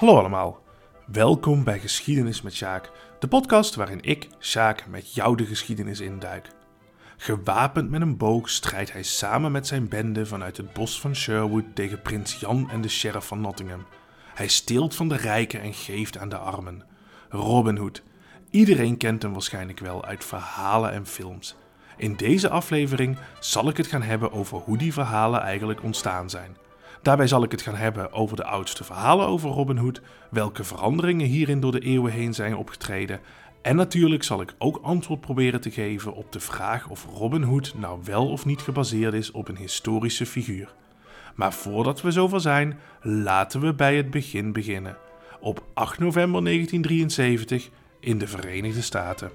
Hallo allemaal. Welkom bij Geschiedenis met Sjaak, de podcast waarin ik, Sjaak, met jou de geschiedenis induik. Gewapend met een boog strijdt hij samen met zijn bende vanuit het bos van Sherwood tegen prins Jan en de sheriff van Nottingham. Hij steelt van de rijken en geeft aan de armen. Robin Hood. Iedereen kent hem waarschijnlijk wel uit verhalen en films. In deze aflevering zal ik het gaan hebben over hoe die verhalen eigenlijk ontstaan zijn. Daarbij zal ik het gaan hebben over de oudste verhalen over Robin Hood, welke veranderingen hierin door de eeuwen heen zijn opgetreden. En natuurlijk zal ik ook antwoord proberen te geven op de vraag of Robin Hood nou wel of niet gebaseerd is op een historische figuur. Maar voordat we zover zijn, laten we bij het begin beginnen. Op 8 november 1973 in de Verenigde Staten.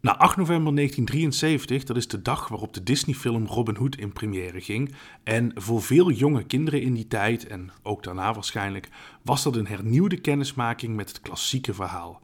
Na 8 november 1973, dat is de dag waarop de Disney-film Robin Hood in première ging. En voor veel jonge kinderen in die tijd, en ook daarna waarschijnlijk, was dat een hernieuwde kennismaking met het klassieke verhaal.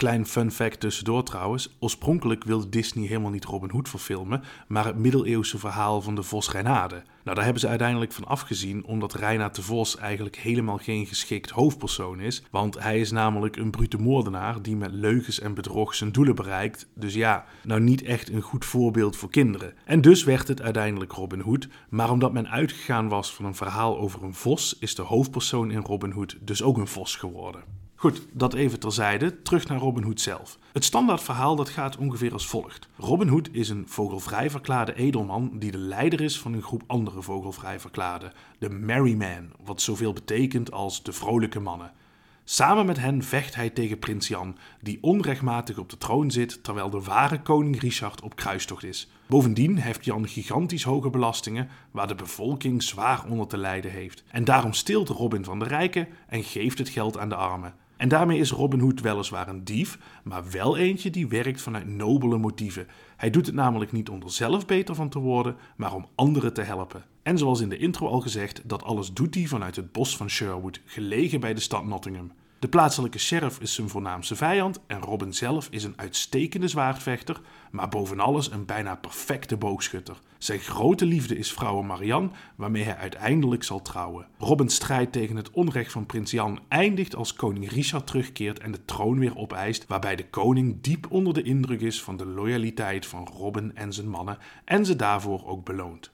Klein fun fact tussendoor trouwens. Oorspronkelijk wilde Disney helemaal niet Robin Hood verfilmen, maar het middeleeuwse verhaal van de Vos Reinade. Nou, daar hebben ze uiteindelijk van afgezien, omdat Reinaard de Vos eigenlijk helemaal geen geschikt hoofdpersoon is. Want hij is namelijk een brute moordenaar die met leugens en bedrog zijn doelen bereikt. Dus ja, nou niet echt een goed voorbeeld voor kinderen. En dus werd het uiteindelijk Robin Hood. Maar omdat men uitgegaan was van een verhaal over een vos, is de hoofdpersoon in Robin Hood dus ook een vos geworden. Goed, dat even terzijde. Terug naar Robin Hood zelf. Het standaardverhaal dat gaat ongeveer als volgt. Robin Hood is een vogelvrij verklaarde edelman die de leider is van een groep andere vogelvrij verklaarden, de Merry Men, wat zoveel betekent als de vrolijke mannen. Samen met hen vecht hij tegen prins Jan, die onrechtmatig op de troon zit terwijl de ware koning Richard op kruistocht is. Bovendien heeft Jan gigantisch hoge belastingen waar de bevolking zwaar onder te lijden heeft. En daarom steelt Robin van de rijken en geeft het geld aan de armen. En daarmee is Robin Hood weliswaar een dief, maar wel eentje die werkt vanuit nobele motieven. Hij doet het namelijk niet om er zelf beter van te worden, maar om anderen te helpen. En zoals in de intro al gezegd, dat alles doet hij vanuit het bos van Sherwood, gelegen bij de stad Nottingham. De plaatselijke sheriff is zijn voornaamste vijand en Robin zelf is een uitstekende zwaardvechter, maar boven alles een bijna perfecte boogschutter. Zijn grote liefde is vrouwe Marianne, waarmee hij uiteindelijk zal trouwen. Robins strijd tegen het onrecht van prins Jan eindigt als koning Richard terugkeert en de troon weer opeist, waarbij de koning diep onder de indruk is van de loyaliteit van Robin en zijn mannen en ze daarvoor ook beloont.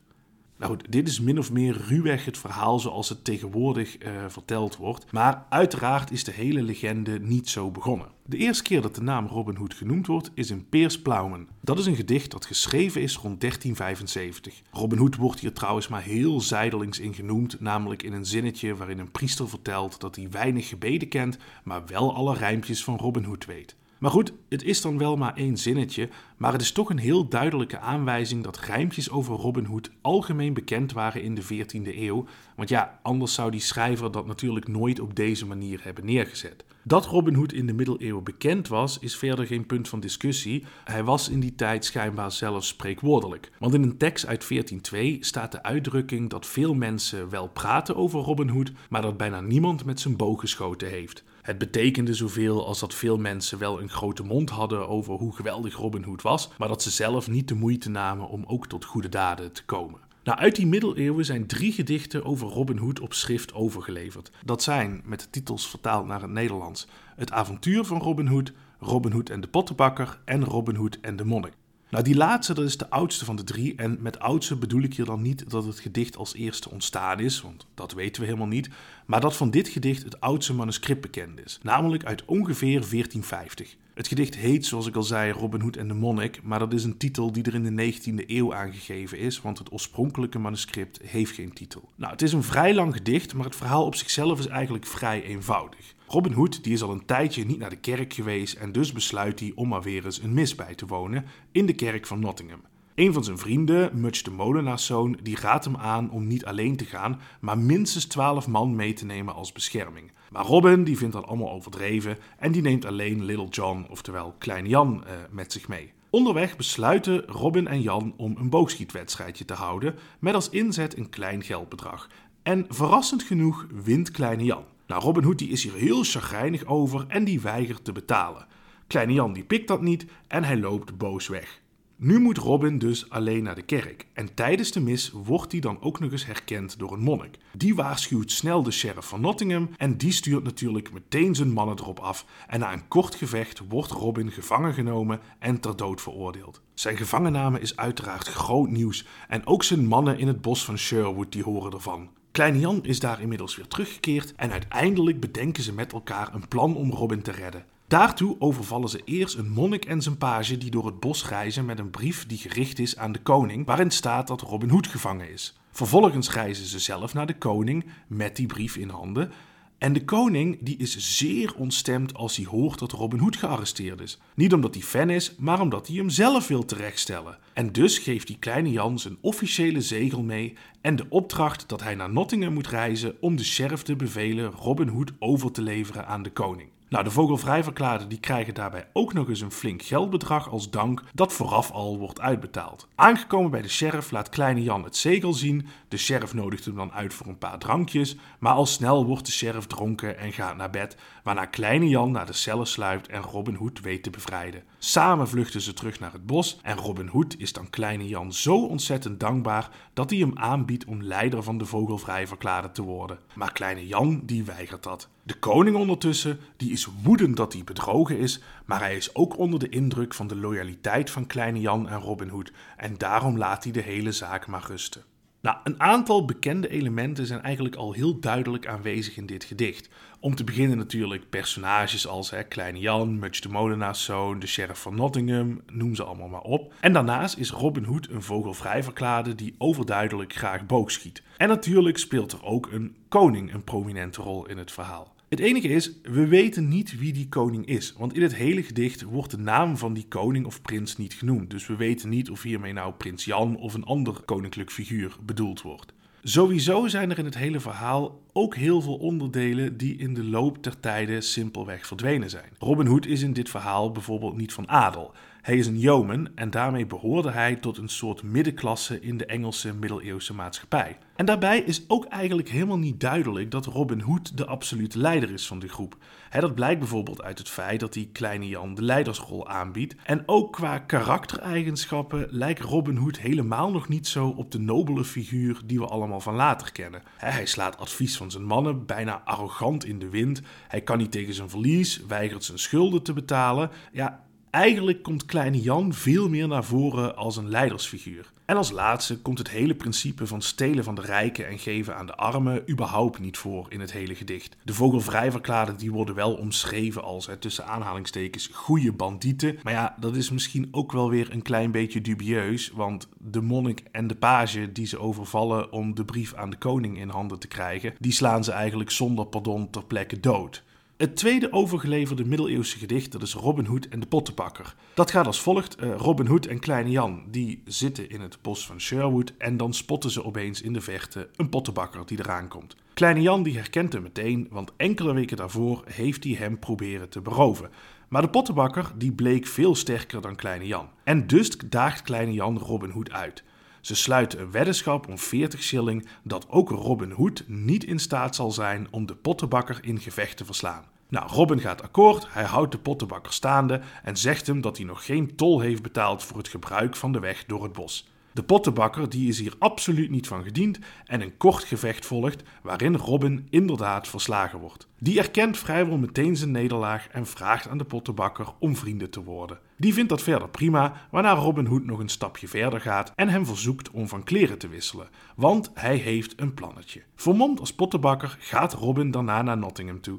Nou dit is min of meer ruwweg het verhaal zoals het tegenwoordig uh, verteld wordt. Maar uiteraard is de hele legende niet zo begonnen. De eerste keer dat de naam Robin Hood genoemd wordt is in Peers Plowman. Dat is een gedicht dat geschreven is rond 1375. Robin Hood wordt hier trouwens maar heel zijdelings in genoemd, namelijk in een zinnetje waarin een priester vertelt dat hij weinig gebeden kent, maar wel alle rijmpjes van Robin Hood weet. Maar goed, het is dan wel maar één zinnetje, maar het is toch een heel duidelijke aanwijzing dat rijmpjes over Robin Hood algemeen bekend waren in de 14e eeuw. Want ja, anders zou die schrijver dat natuurlijk nooit op deze manier hebben neergezet. Dat Robin Hood in de middeleeuwen bekend was, is verder geen punt van discussie. Hij was in die tijd schijnbaar zelfs spreekwoordelijk. Want in een tekst uit 1402 staat de uitdrukking dat veel mensen wel praten over Robin Hood, maar dat bijna niemand met zijn boog geschoten heeft. Het betekende zoveel als dat veel mensen wel een grote mond hadden over hoe geweldig Robin Hood was, maar dat ze zelf niet de moeite namen om ook tot goede daden te komen. Nou, uit die middeleeuwen zijn drie gedichten over Robin Hood op schrift overgeleverd. Dat zijn, met de titels vertaald naar het Nederlands, Het avontuur van Robin Hood, Robin Hood en de pottenbakker en Robin Hood en de monnik. Nou, die laatste dat is de oudste van de drie. En met oudste bedoel ik hier dan niet dat het gedicht als eerste ontstaan is, want dat weten we helemaal niet. Maar dat van dit gedicht het oudste manuscript bekend is, namelijk uit ongeveer 1450. Het gedicht heet, zoals ik al zei, Robin Hood en de Monnik, maar dat is een titel die er in de 19e eeuw aangegeven is, want het oorspronkelijke manuscript heeft geen titel. Nou, het is een vrij lang gedicht, maar het verhaal op zichzelf is eigenlijk vrij eenvoudig. Robin Hood die is al een tijdje niet naar de kerk geweest en dus besluit hij om maar weer eens een mis bij te wonen in de kerk van Nottingham. Een van zijn vrienden, Much de molenaarszoon, die raadt hem aan om niet alleen te gaan, maar minstens twaalf man mee te nemen als bescherming. Maar Robin die vindt dat allemaal overdreven en die neemt alleen Little John, oftewel Kleine Jan, eh, met zich mee. Onderweg besluiten Robin en Jan om een boogschietwedstrijdje te houden met als inzet een klein geldbedrag. En verrassend genoeg wint Kleine Jan. Nou, Robin Hood die is hier heel chagrijnig over en die weigert te betalen. Kleine Jan die pikt dat niet en hij loopt boos weg. Nu moet Robin dus alleen naar de kerk. En tijdens de mis wordt hij dan ook nog eens herkend door een monnik. Die waarschuwt snel de sheriff van Nottingham en die stuurt natuurlijk meteen zijn mannen erop af. En na een kort gevecht wordt Robin gevangen genomen en ter dood veroordeeld. Zijn gevangenname is uiteraard groot nieuws en ook zijn mannen in het bos van Sherwood die horen ervan. Kleine Jan is daar inmiddels weer teruggekeerd en uiteindelijk bedenken ze met elkaar een plan om Robin te redden. Daartoe overvallen ze eerst een monnik en zijn page die door het bos reizen met een brief die gericht is aan de koning, waarin staat dat Robin Hood gevangen is. Vervolgens reizen ze zelf naar de koning met die brief in handen. En de koning die is zeer ontstemd als hij hoort dat Robin Hood gearresteerd is. Niet omdat hij fan is, maar omdat hij hem zelf wil terechtstellen. En dus geeft die kleine Jan zijn officiële zegel mee en de opdracht dat hij naar Nottingham moet reizen om de sheriff te bevelen Robin Hood over te leveren aan de koning. Nou, de vogelvrijverklaarden die krijgen daarbij ook nog eens een flink geldbedrag als dank dat vooraf al wordt uitbetaald. Aangekomen bij de sheriff laat kleine Jan het zegel zien. De sheriff nodigt hem dan uit voor een paar drankjes, maar al snel wordt de sheriff dronken en gaat naar bed, waarna kleine Jan naar de cellen sluipt en Robin Hood weet te bevrijden. Samen vluchten ze terug naar het bos en Robin Hood is dan kleine Jan zo ontzettend dankbaar dat hij hem aanbiedt om leider van de vogelvrijverklaarden te worden. Maar kleine Jan die weigert dat. De koning ondertussen, die is woedend dat hij bedrogen is, maar hij is ook onder de indruk van de loyaliteit van kleine Jan en Robin Hood en daarom laat hij de hele zaak maar rusten. Nou, een aantal bekende elementen zijn eigenlijk al heel duidelijk aanwezig in dit gedicht. Om te beginnen natuurlijk personages als hè, Kleine Jan, Much de Molenaarszoon, de sheriff van Nottingham, noem ze allemaal maar op. En daarnaast is Robin Hood een vogelvrij verklaarde die overduidelijk graag boogschiet. En natuurlijk speelt er ook een koning een prominente rol in het verhaal. Het enige is, we weten niet wie die koning is, want in het hele gedicht wordt de naam van die koning of prins niet genoemd. Dus we weten niet of hiermee nou prins Jan of een ander koninklijk figuur bedoeld wordt. Sowieso zijn er in het hele verhaal ook heel veel onderdelen die in de loop der tijden simpelweg verdwenen zijn. Robin Hood is in dit verhaal bijvoorbeeld niet van adel. Hij is een yeoman en daarmee behoorde hij tot een soort middenklasse in de Engelse middeleeuwse maatschappij. En daarbij is ook eigenlijk helemaal niet duidelijk dat Robin Hood de absolute leider is van de groep. dat blijkt bijvoorbeeld uit het feit dat hij Kleine Jan de leidersrol aanbiedt. En ook qua karaktereigenschappen lijkt Robin Hood helemaal nog niet zo op de nobele figuur die we allemaal van later kennen. Hij slaat advies van zijn mannen bijna arrogant in de wind. Hij kan niet tegen zijn verlies, weigert zijn schulden te betalen. Ja, Eigenlijk komt Kleine Jan veel meer naar voren als een leidersfiguur. En als laatste komt het hele principe van stelen van de rijken en geven aan de armen überhaupt niet voor in het hele gedicht. De vogelvrijverklaarden die worden wel omschreven als, tussen aanhalingstekens, goede bandieten. Maar ja, dat is misschien ook wel weer een klein beetje dubieus, want de monnik en de page die ze overvallen om de brief aan de koning in handen te krijgen, die slaan ze eigenlijk zonder pardon ter plekke dood. Het tweede overgeleverde middeleeuwse gedicht, dat is Robin Hood en de pottenbakker. Dat gaat als volgt. Uh, Robin Hood en Kleine Jan, die zitten in het bos van Sherwood en dan spotten ze opeens in de verte een pottenbakker die eraan komt. Kleine Jan die herkent hem meteen, want enkele weken daarvoor heeft hij hem proberen te beroven. Maar de pottenbakker die bleek veel sterker dan Kleine Jan. En dus daagt Kleine Jan Robin Hood uit. Ze sluiten een weddenschap om 40 shilling dat ook Robin Hood niet in staat zal zijn om de pottenbakker in gevecht te verslaan. Nou, Robin gaat akkoord, hij houdt de pottenbakker staande en zegt hem dat hij nog geen tol heeft betaald voor het gebruik van de weg door het bos. De pottenbakker die is hier absoluut niet van gediend en een kort gevecht volgt waarin Robin inderdaad verslagen wordt. Die erkent vrijwel meteen zijn nederlaag en vraagt aan de pottenbakker om vrienden te worden. Die vindt dat verder prima, waarna Robin Hood nog een stapje verder gaat en hem verzoekt om van kleren te wisselen, want hij heeft een plannetje. Vermomd als pottenbakker gaat Robin daarna naar Nottingham toe.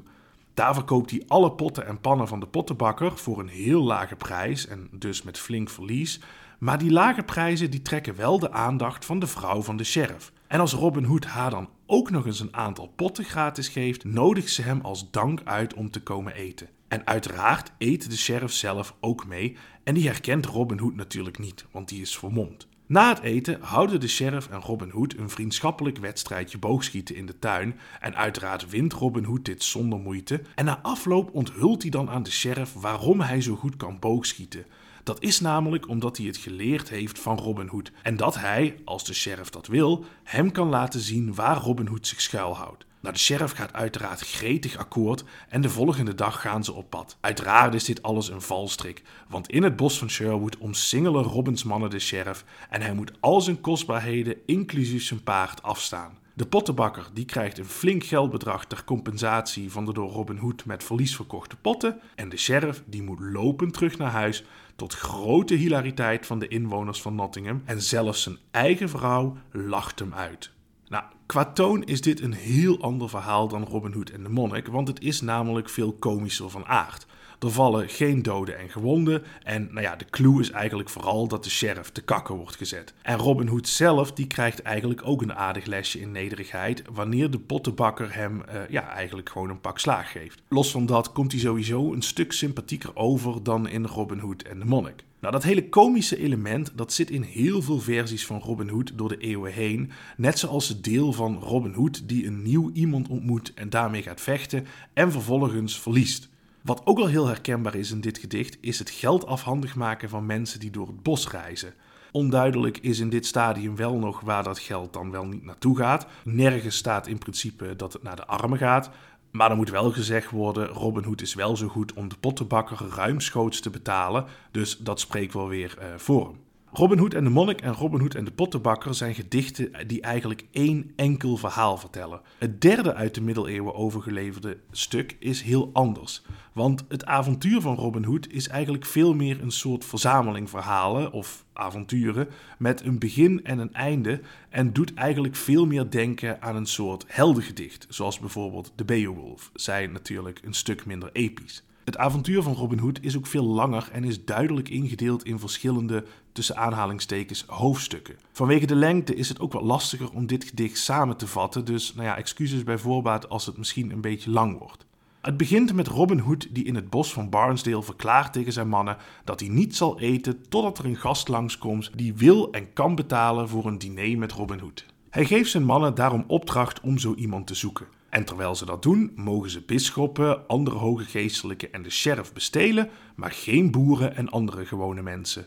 Daar verkoopt hij alle potten en pannen van de pottenbakker voor een heel lage prijs en dus met flink verlies. Maar die lage prijzen die trekken wel de aandacht van de vrouw van de sheriff. En als Robin Hood haar dan ook nog eens een aantal potten gratis geeft, nodigt ze hem als dank uit om te komen eten. En uiteraard eet de sheriff zelf ook mee en die herkent Robin Hood natuurlijk niet, want die is vermomd. Na het eten houden de sheriff en Robin Hood een vriendschappelijk wedstrijdje boogschieten in de tuin. En uiteraard wint Robin Hood dit zonder moeite. En na afloop onthult hij dan aan de sheriff waarom hij zo goed kan boogschieten. Dat is namelijk omdat hij het geleerd heeft van Robin Hood. En dat hij, als de sheriff dat wil, hem kan laten zien waar Robin Hood zich schuilhoudt. Nou, de sheriff gaat uiteraard gretig akkoord en de volgende dag gaan ze op pad. Uiteraard is dit alles een valstrik, want in het bos van Sherwood omsingelen Robins mannen de sheriff en hij moet al zijn kostbaarheden, inclusief zijn paard, afstaan. De pottenbakker die krijgt een flink geldbedrag ter compensatie van de door Robin Hood met verlies verkochte potten. En de sheriff die moet lopen terug naar huis tot grote hilariteit van de inwoners van Nottingham. En zelfs zijn eigen vrouw lacht hem uit. Qua toon is dit een heel ander verhaal dan Robin Hood en de monnik, want het is namelijk veel komischer van aard. Er vallen geen doden en gewonden. En nou ja, de clue is eigenlijk vooral dat de sheriff te kakken wordt gezet. En Robin Hood zelf, die krijgt eigenlijk ook een aardig lesje in nederigheid. Wanneer de pottenbakker hem uh, ja, eigenlijk gewoon een pak slaag geeft. Los van dat komt hij sowieso een stuk sympathieker over dan in Robin Hood en de monnik. Nou, dat hele komische element dat zit in heel veel versies van Robin Hood door de eeuwen heen. Net zoals het deel van Robin Hood die een nieuw iemand ontmoet en daarmee gaat vechten en vervolgens verliest. Wat ook al heel herkenbaar is in dit gedicht, is het geld afhandig maken van mensen die door het bos reizen. Onduidelijk is in dit stadium wel nog waar dat geld dan wel niet naartoe gaat. Nergens staat in principe dat het naar de armen gaat. Maar er moet wel gezegd worden, Robin Hood is wel zo goed om de pottenbakker ruimschoots te betalen. Dus dat spreekt wel weer uh, voor hem. Robin Hood en de Monnik en Robin Hood en de Pottenbakker zijn gedichten die eigenlijk één enkel verhaal vertellen. Het derde uit de middeleeuwen overgeleverde stuk is heel anders. Want het avontuur van Robin Hood is eigenlijk veel meer een soort verzameling verhalen of avonturen met een begin en een einde en doet eigenlijk veel meer denken aan een soort heldengedicht, zoals bijvoorbeeld de Beowulf, zij natuurlijk een stuk minder episch. Het avontuur van Robin Hood is ook veel langer en is duidelijk ingedeeld in verschillende, tussen aanhalingstekens, hoofdstukken. Vanwege de lengte is het ook wat lastiger om dit gedicht samen te vatten, dus nou ja, excuses bij voorbaat als het misschien een beetje lang wordt. Het begint met Robin Hood die in het bos van Barnsdale verklaart tegen zijn mannen dat hij niet zal eten totdat er een gast langskomt die wil en kan betalen voor een diner met Robin Hood. Hij geeft zijn mannen daarom opdracht om zo iemand te zoeken. En terwijl ze dat doen, mogen ze bisschoppen, andere hoge geestelijken en de sheriff bestelen, maar geen boeren en andere gewone mensen.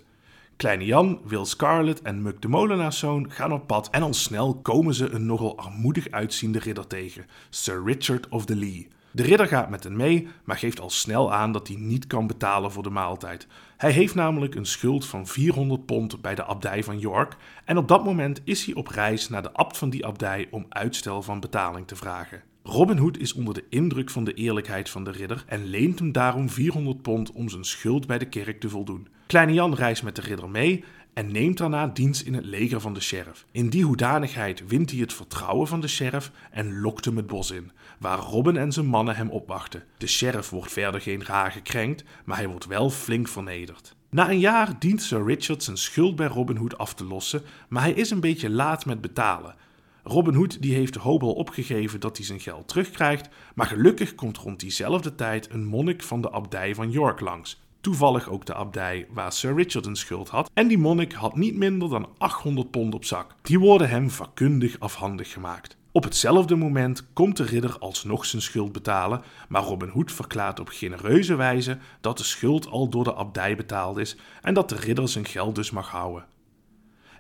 Kleine Jan, Will Scarlet en Muk de Molenaarszoon gaan op pad en al snel komen ze een nogal armoedig uitziende ridder tegen, Sir Richard of the Lee. De ridder gaat met hen mee, maar geeft al snel aan dat hij niet kan betalen voor de maaltijd. Hij heeft namelijk een schuld van 400 pond bij de abdij van York en op dat moment is hij op reis naar de abt van die abdij om uitstel van betaling te vragen. Robin Hood is onder de indruk van de eerlijkheid van de ridder en leent hem daarom 400 pond om zijn schuld bij de kerk te voldoen. Kleine Jan reist met de ridder mee en neemt daarna dienst in het leger van de sheriff. In die hoedanigheid wint hij het vertrouwen van de sheriff en lokt hem het bos in, waar Robin en zijn mannen hem opwachten. De sheriff wordt verder geen raar gekrenkt, maar hij wordt wel flink vernederd. Na een jaar dient Sir Richard zijn schuld bij Robin Hood af te lossen, maar hij is een beetje laat met betalen. Robin Hood die heeft de hoop al opgegeven dat hij zijn geld terugkrijgt, maar gelukkig komt rond diezelfde tijd een monnik van de abdij van York langs. Toevallig ook de abdij waar Sir Richard een schuld had. En die monnik had niet minder dan 800 pond op zak. Die worden hem vakkundig afhandig gemaakt. Op hetzelfde moment komt de ridder alsnog zijn schuld betalen, maar Robin Hood verklaart op genereuze wijze dat de schuld al door de abdij betaald is en dat de ridder zijn geld dus mag houden.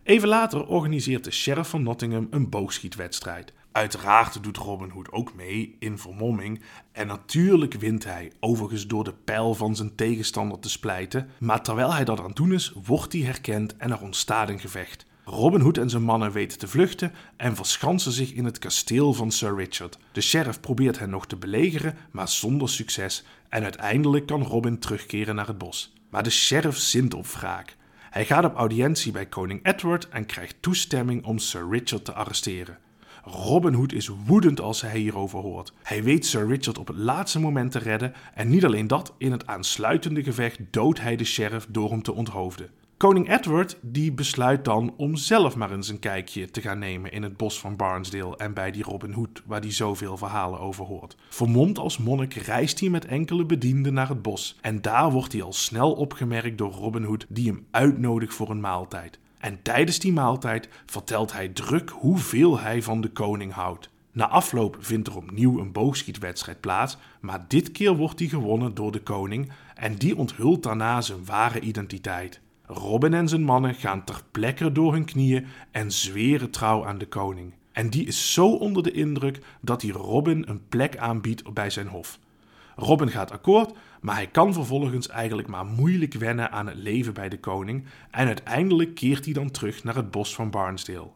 Even later organiseert de sheriff van Nottingham een boogschietwedstrijd. Uiteraard doet Robin Hood ook mee in vermomming en natuurlijk wint hij, overigens door de pijl van zijn tegenstander te splijten. Maar terwijl hij dat aan het doen is, wordt hij herkend en er ontstaat een gevecht. Robin Hood en zijn mannen weten te vluchten en verschansen zich in het kasteel van Sir Richard. De sheriff probeert hen nog te belegeren, maar zonder succes en uiteindelijk kan Robin terugkeren naar het bos. Maar de sheriff zint op wraak. Hij gaat op audiëntie bij koning Edward en krijgt toestemming om Sir Richard te arresteren. Robin Hood is woedend als hij hierover hoort. Hij weet Sir Richard op het laatste moment te redden en niet alleen dat, in het aansluitende gevecht doodt hij de sheriff door hem te onthoofden. Koning Edward die besluit dan om zelf maar eens een kijkje te gaan nemen in het bos van Barnsdale en bij die Robin Hood waar hij zoveel verhalen over hoort. Vermomd als monnik reist hij met enkele bedienden naar het bos en daar wordt hij al snel opgemerkt door Robin Hood die hem uitnodigt voor een maaltijd. En tijdens die maaltijd vertelt hij druk hoeveel hij van de koning houdt. Na afloop vindt er opnieuw een boogschietwedstrijd plaats, maar dit keer wordt die gewonnen door de koning en die onthult daarna zijn ware identiteit. Robin en zijn mannen gaan ter plekke door hun knieën en zweren trouw aan de koning. En die is zo onder de indruk dat hij Robin een plek aanbiedt bij zijn hof. Robin gaat akkoord, maar hij kan vervolgens eigenlijk maar moeilijk wennen aan het leven bij de koning en uiteindelijk keert hij dan terug naar het bos van Barnsdale.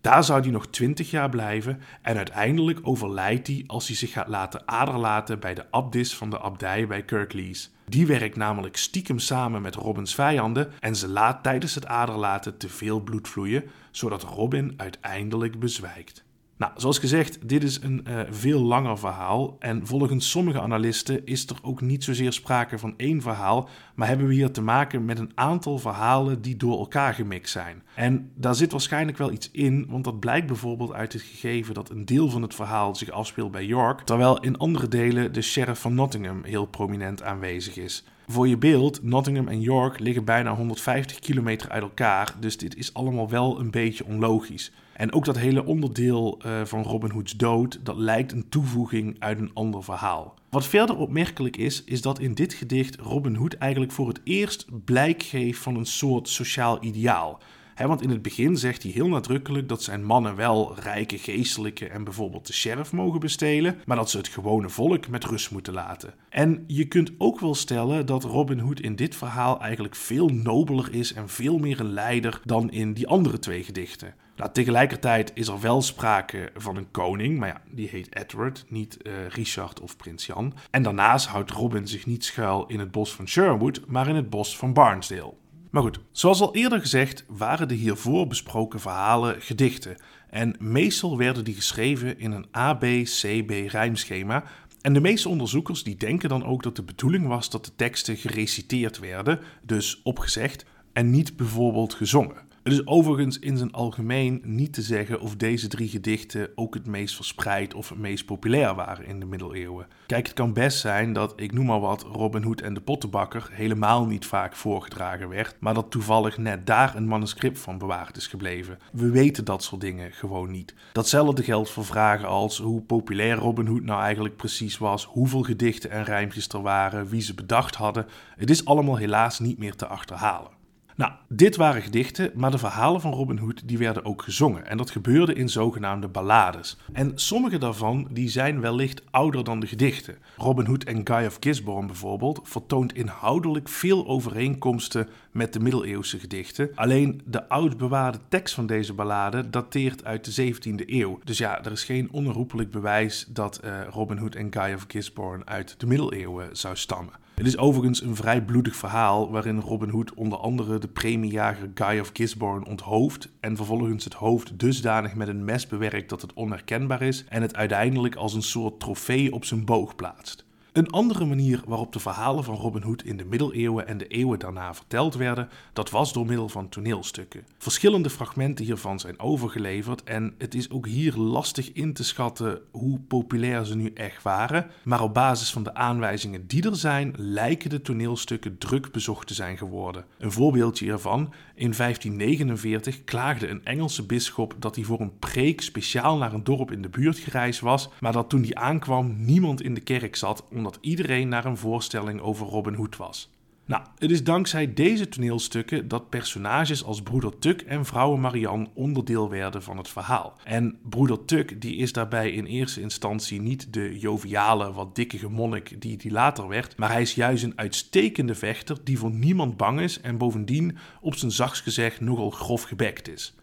Daar zou hij nog twintig jaar blijven en uiteindelijk overlijdt hij als hij zich gaat laten aderlaten bij de abdis van de abdij bij Kirklees. Die werkt namelijk stiekem samen met Robins vijanden en ze laat tijdens het aderlaten te veel bloed vloeien, zodat Robin uiteindelijk bezwijkt. Nou, zoals gezegd, dit is een uh, veel langer verhaal. En volgens sommige analisten is er ook niet zozeer sprake van één verhaal, maar hebben we hier te maken met een aantal verhalen die door elkaar gemixt zijn. En daar zit waarschijnlijk wel iets in, want dat blijkt bijvoorbeeld uit het gegeven dat een deel van het verhaal zich afspeelt bij York, terwijl in andere delen de sheriff van Nottingham heel prominent aanwezig is. Voor je beeld, Nottingham en York liggen bijna 150 kilometer uit elkaar, dus dit is allemaal wel een beetje onlogisch. En ook dat hele onderdeel uh, van Robin Hood's dood, dat lijkt een toevoeging uit een ander verhaal. Wat verder opmerkelijk is, is dat in dit gedicht Robin Hood eigenlijk voor het eerst blijk geeft van een soort sociaal ideaal want in het begin zegt hij heel nadrukkelijk dat zijn mannen wel rijke geestelijke en bijvoorbeeld de sheriff mogen bestelen, maar dat ze het gewone volk met rust moeten laten. En je kunt ook wel stellen dat Robin Hood in dit verhaal eigenlijk veel nobeler is en veel meer een leider dan in die andere twee gedichten. Nou, tegelijkertijd is er wel sprake van een koning, maar ja, die heet Edward, niet uh, Richard of Prins Jan. En daarnaast houdt Robin zich niet schuil in het bos van Sherwood, maar in het bos van Barnsdale. Maar goed, zoals al eerder gezegd waren de hiervoor besproken verhalen gedichten. En meestal werden die geschreven in een A-B-C-B rijmschema. En de meeste onderzoekers die denken dan ook dat de bedoeling was dat de teksten gereciteerd werden, dus opgezegd, en niet bijvoorbeeld gezongen. Het is overigens in zijn algemeen niet te zeggen of deze drie gedichten ook het meest verspreid of het meest populair waren in de middeleeuwen. Kijk, het kan best zijn dat, ik noem maar wat, Robin Hood en de Pottenbakker helemaal niet vaak voorgedragen werd, maar dat toevallig net daar een manuscript van bewaard is gebleven. We weten dat soort dingen gewoon niet. Datzelfde geldt voor vragen als hoe populair Robin Hood nou eigenlijk precies was, hoeveel gedichten en rijmpjes er waren, wie ze bedacht hadden. Het is allemaal helaas niet meer te achterhalen. Nou, dit waren gedichten, maar de verhalen van Robin Hood die werden ook gezongen. En dat gebeurde in zogenaamde ballades. En sommige daarvan die zijn wellicht ouder dan de gedichten. Robin Hood en Guy of Gisborne bijvoorbeeld vertoont inhoudelijk veel overeenkomsten met de middeleeuwse gedichten. Alleen de oud bewaarde tekst van deze ballade dateert uit de 17e eeuw. Dus ja, er is geen onherroepelijk bewijs dat uh, Robin Hood en Guy of Gisborne uit de middeleeuwen zou stammen. Het is overigens een vrij bloedig verhaal waarin Robin Hood onder andere de premiejager Guy of Gisborne onthoofd en vervolgens het hoofd dusdanig met een mes bewerkt dat het onherkenbaar is en het uiteindelijk als een soort trofee op zijn boog plaatst. Een andere manier waarop de verhalen van Robin Hood in de middeleeuwen en de eeuwen daarna verteld werden, dat was door middel van toneelstukken. Verschillende fragmenten hiervan zijn overgeleverd en het is ook hier lastig in te schatten hoe populair ze nu echt waren, maar op basis van de aanwijzingen die er zijn, lijken de toneelstukken druk bezocht te zijn geworden. Een voorbeeldje hiervan, in 1549 klaagde een Engelse bisschop dat hij voor een preek speciaal naar een dorp in de buurt gereisd was, maar dat toen hij aankwam niemand in de kerk zat omdat iedereen naar een voorstelling over Robin Hood was. Nou, het is dankzij deze toneelstukken dat personages als broeder Tuk en vrouwen Marianne onderdeel werden van het verhaal. En broeder Tuk die is daarbij in eerste instantie niet de joviale, wat dikke monnik die die later werd, maar hij is juist een uitstekende vechter die voor niemand bang is en bovendien op zijn zachts gezegd nogal grof gebekt is.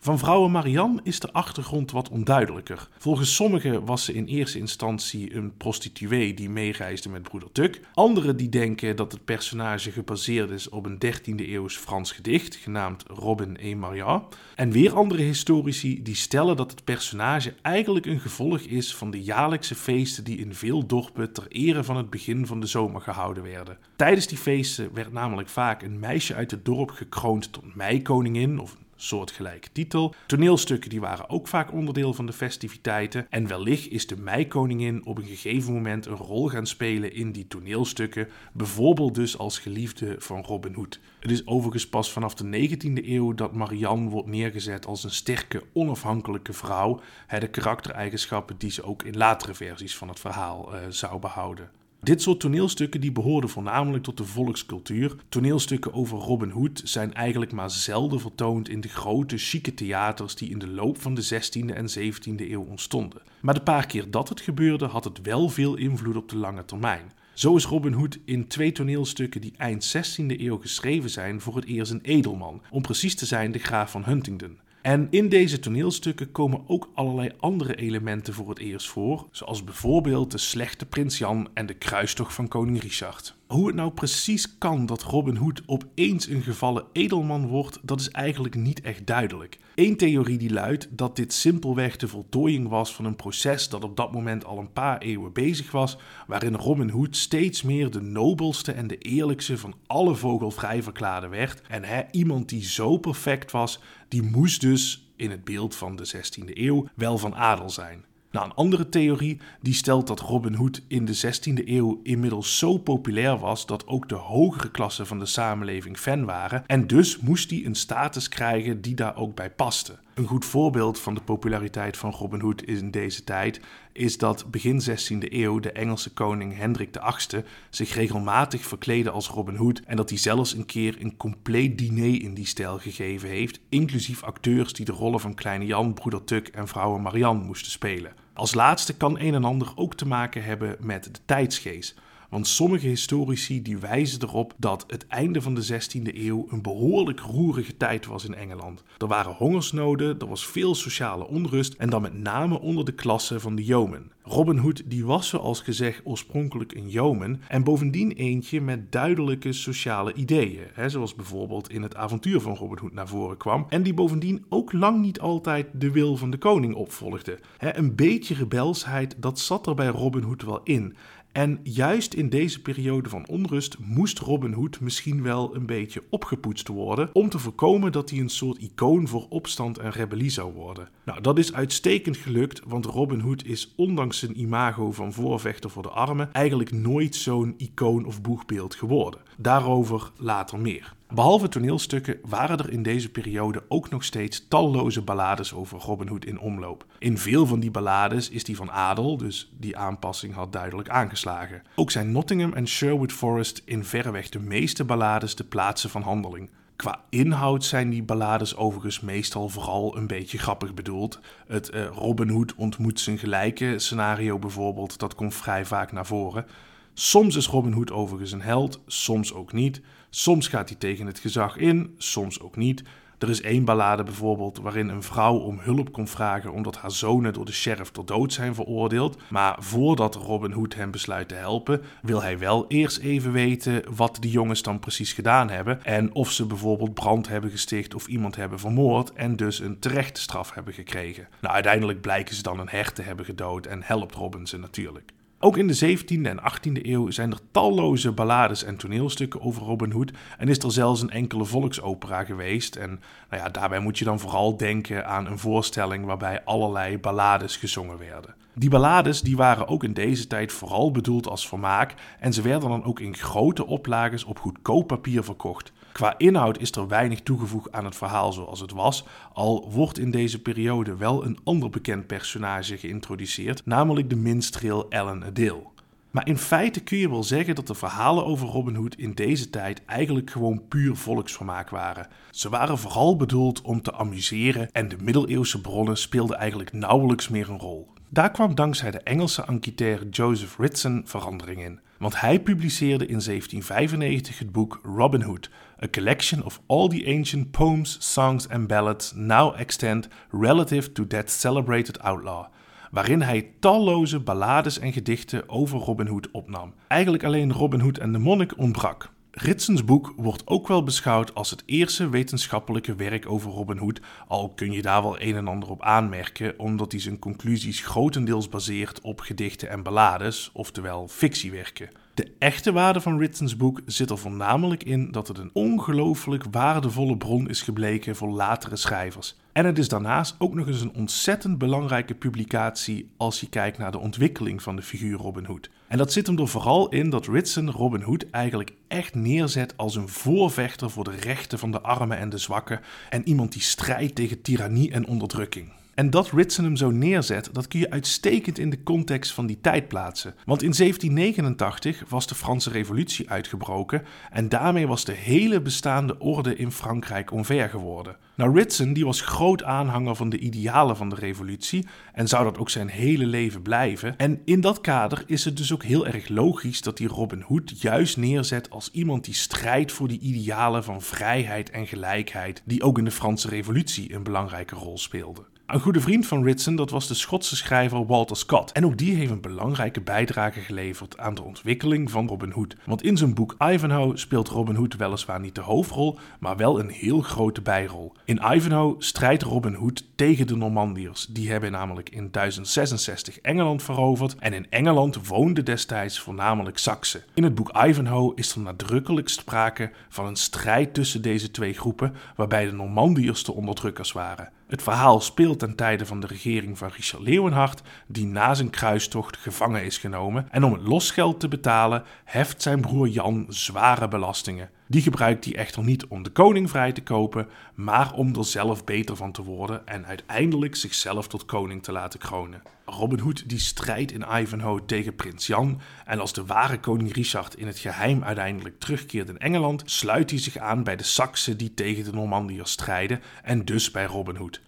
Van vrouwen Marianne is de achtergrond wat onduidelijker. Volgens sommigen was ze in eerste instantie een prostituee die meereisde met broeder Tuk. Anderen die denken dat het personage gebaseerd is op een 13e eeuws Frans gedicht, genaamd Robin et Maria. En weer andere historici die stellen dat het personage eigenlijk een gevolg is van de jaarlijkse feesten die in veel dorpen ter ere van het begin van de zomer gehouden werden. Tijdens die feesten werd namelijk vaak een meisje uit het dorp gekroond tot meikoningin of soortgelijke titel. Toneelstukken die waren ook vaak onderdeel van de festiviteiten. En wellicht is de meikoningin op een gegeven moment een rol gaan spelen in die toneelstukken. Bijvoorbeeld dus als geliefde van Robin Hood. Het is overigens pas vanaf de 19e eeuw dat Marianne wordt neergezet als een sterke, onafhankelijke vrouw. De karaktereigenschappen die ze ook in latere versies van het verhaal uh, zou behouden. Dit soort toneelstukken die behoorden voornamelijk tot de volkscultuur. Toneelstukken over Robin Hood zijn eigenlijk maar zelden vertoond in de grote, chique theaters die in de loop van de 16e en 17e eeuw ontstonden. Maar de paar keer dat het gebeurde, had het wel veel invloed op de lange termijn. Zo is Robin Hood in twee toneelstukken die eind 16e eeuw geschreven zijn voor het eerst een edelman, om precies te zijn de graaf van Huntingdon. En in deze toneelstukken komen ook allerlei andere elementen voor het eerst voor, zoals bijvoorbeeld de slechte prins Jan en de kruistocht van koning Richard. Hoe het nou precies kan dat Robin Hood opeens een gevallen edelman wordt, dat is eigenlijk niet echt duidelijk. Eén theorie die luidt dat dit simpelweg de voltooiing was van een proces dat op dat moment al een paar eeuwen bezig was, waarin Robin Hood steeds meer de nobelste en de eerlijkste van alle vogelvrij verklaarde werd. En hè, iemand die zo perfect was, die moest dus in het beeld van de 16e eeuw wel van adel zijn. Nou, een andere theorie die stelt dat Robin Hood in de 16e eeuw inmiddels zo populair was dat ook de hogere klassen van de samenleving fan waren en dus moest hij een status krijgen die daar ook bij paste. Een goed voorbeeld van de populariteit van Robin Hood in deze tijd is dat begin 16e eeuw de Engelse koning Hendrik VIII zich regelmatig verkleedde als Robin Hood en dat hij zelfs een keer een compleet diner in die stijl gegeven heeft, inclusief acteurs die de rollen van Kleine Jan, Broeder Tuk en Vrouwe Marianne moesten spelen. Als laatste kan een en ander ook te maken hebben met de tijdsgeest. Want sommige historici die wijzen erop dat het einde van de 16e eeuw een behoorlijk roerige tijd was in Engeland. Er waren hongersnoden, er was veel sociale onrust en dan met name onder de klasse van de yeomen. Robin Hood die was zoals gezegd oorspronkelijk een yeoman en bovendien eentje met duidelijke sociale ideeën, hè, zoals bijvoorbeeld in het avontuur van Robin Hood naar voren kwam en die bovendien ook lang niet altijd de wil van de koning opvolgde. Hè, een beetje rebelsheid, dat zat er bij Robin Hood wel in. En juist in deze periode van onrust moest Robin Hood misschien wel een beetje opgepoetst worden om te voorkomen dat hij een soort icoon voor opstand en rebellie zou worden. Nou, dat is uitstekend gelukt, want Robin Hood is ondanks zijn imago van voorvechter voor de armen eigenlijk nooit zo'n icoon of boegbeeld geworden. Daarover later meer. Behalve toneelstukken waren er in deze periode ook nog steeds talloze ballades over Robin Hood in omloop. In veel van die ballades is die van adel, dus die aanpassing had duidelijk aangeslagen. Ook zijn Nottingham en Sherwood Forest in verreweg de meeste ballades de plaatsen van handeling. Qua inhoud zijn die ballades overigens meestal vooral een beetje grappig bedoeld. Het uh, Robin Hood ontmoet zijn gelijke scenario bijvoorbeeld, dat komt vrij vaak naar voren. Soms is Robin Hood overigens een held, soms ook niet. Soms gaat hij tegen het gezag in, soms ook niet. Er is één ballade bijvoorbeeld waarin een vrouw om hulp kon vragen omdat haar zonen door de sheriff tot dood zijn veroordeeld. Maar voordat Robin Hood hem besluit te helpen, wil hij wel eerst even weten wat die jongens dan precies gedaan hebben. En of ze bijvoorbeeld brand hebben gesticht of iemand hebben vermoord en dus een terechte straf hebben gekregen. Nou, uiteindelijk blijken ze dan een hert te hebben gedood en helpt Robin ze natuurlijk. Ook in de 17e en 18e eeuw zijn er talloze ballades en toneelstukken over Robin Hood en is er zelfs een enkele volksopera geweest. En nou ja, daarbij moet je dan vooral denken aan een voorstelling waarbij allerlei ballades gezongen werden. Die ballades die waren ook in deze tijd vooral bedoeld als vermaak en ze werden dan ook in grote oplages op goedkoop papier verkocht. Qua inhoud is er weinig toegevoegd aan het verhaal zoals het was, al wordt in deze periode wel een ander bekend personage geïntroduceerd, namelijk de minstreel Ellen Adale. Maar in feite kun je wel zeggen dat de verhalen over Robin Hood in deze tijd eigenlijk gewoon puur volksvermaak waren. Ze waren vooral bedoeld om te amuseren en de middeleeuwse bronnen speelden eigenlijk nauwelijks meer een rol. Daar kwam dankzij de Engelse antiquaire Joseph Ritson verandering in, want hij publiceerde in 1795 het boek Robin Hood, a collection of all the ancient poems, songs and ballads now extant relative to that celebrated outlaw, waarin hij talloze ballades en gedichten over Robin Hood opnam. Eigenlijk alleen Robin Hood en de monnik ontbrak. Ritsens boek wordt ook wel beschouwd als het eerste wetenschappelijke werk over Robin Hood, al kun je daar wel een en ander op aanmerken, omdat hij zijn conclusies grotendeels baseert op gedichten en ballades, oftewel fictiewerken. De echte waarde van Ritsens boek zit er voornamelijk in dat het een ongelooflijk waardevolle bron is gebleken voor latere schrijvers. En het is daarnaast ook nog eens een ontzettend belangrijke publicatie als je kijkt naar de ontwikkeling van de figuur Robin Hood. En dat zit hem er vooral in dat Ritson Robin Hood eigenlijk echt neerzet als een voorvechter voor de rechten van de armen en de zwakken en iemand die strijdt tegen tirannie en onderdrukking. En dat Ritson hem zo neerzet, dat kun je uitstekend in de context van die tijd plaatsen. Want in 1789 was de Franse Revolutie uitgebroken en daarmee was de hele bestaande orde in Frankrijk onver geworden. Nou, Ritson die was groot aanhanger van de idealen van de revolutie en zou dat ook zijn hele leven blijven. En in dat kader is het dus ook heel erg logisch dat hij Robin Hood juist neerzet als iemand die strijdt voor die idealen van vrijheid en gelijkheid, die ook in de Franse Revolutie een belangrijke rol speelden. Een goede vriend van Ritson, dat was de Schotse schrijver Walter Scott. En ook die heeft een belangrijke bijdrage geleverd aan de ontwikkeling van Robin Hood. Want in zijn boek Ivanhoe speelt Robin Hood weliswaar niet de hoofdrol, maar wel een heel grote bijrol. In Ivanhoe strijdt Robin Hood tegen de Normandiërs. Die hebben namelijk in 1066 Engeland veroverd en in Engeland woonden destijds voornamelijk Saksen. In het boek Ivanhoe is er nadrukkelijk sprake van een strijd tussen deze twee groepen, waarbij de Normandiërs de onderdrukkers waren. Het verhaal speelt ten tijde van de regering van Richard Leeuwenhard, die na zijn kruistocht gevangen is genomen en om het losgeld te betalen heft zijn broer Jan zware belastingen. Die gebruikt hij echter niet om de koning vrij te kopen, maar om er zelf beter van te worden en uiteindelijk zichzelf tot koning te laten kronen. Robin Hood die strijdt in Ivanhoe tegen prins Jan en als de ware koning Richard in het geheim uiteindelijk terugkeert in Engeland, sluit hij zich aan bij de Saksen die tegen de Normandiërs strijden en dus bij Robin Hood.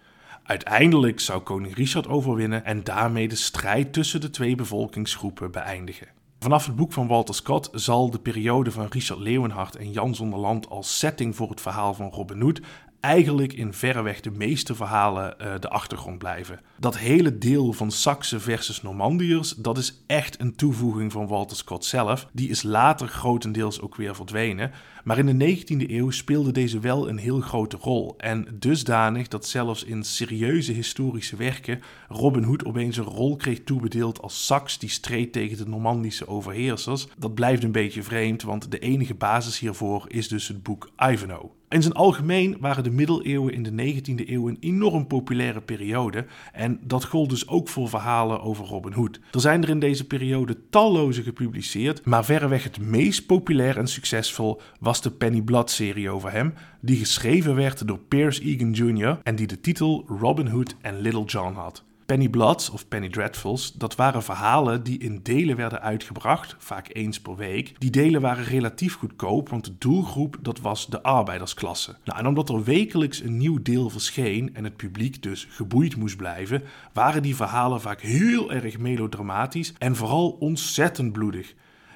Uiteindelijk zou koning Richard overwinnen en daarmee de strijd tussen de twee bevolkingsgroepen beëindigen. Vanaf het boek van Walter Scott zal de periode van Richard Leeuwenhard en Jan Zonderland als setting voor het verhaal van Robin Hood eigenlijk in verreweg de meeste verhalen uh, de achtergrond blijven. Dat hele deel van Saksen versus Normandiërs, dat is echt een toevoeging van Walter Scott zelf. Die is later grotendeels ook weer verdwenen. Maar in de 19e eeuw speelde deze wel een heel grote rol. En dusdanig dat zelfs in serieuze historische werken Robin Hood opeens een rol kreeg toebedeeld als Saks die streed tegen de Normandische overheersers. Dat blijft een beetje vreemd, want de enige basis hiervoor is dus het boek Ivanhoe. In zijn algemeen waren de middeleeuwen in de 19e eeuw een enorm populaire periode en dat gold dus ook voor verhalen over Robin Hood. Er zijn er in deze periode talloze gepubliceerd, maar verreweg het meest populair en succesvol was de Penny Blood-serie over hem, die geschreven werd door Pierce Egan Jr. en die de titel Robin Hood en Little John had. Penny Bloods of Penny Dreadfuls, dat waren verhalen die in delen werden uitgebracht, vaak eens per week. Die delen waren relatief goedkoop, want de doelgroep dat was de arbeidersklasse. Nou, en omdat er wekelijks een nieuw deel verscheen en het publiek dus geboeid moest blijven, waren die verhalen vaak heel erg melodramatisch en vooral ontzettend bloedig.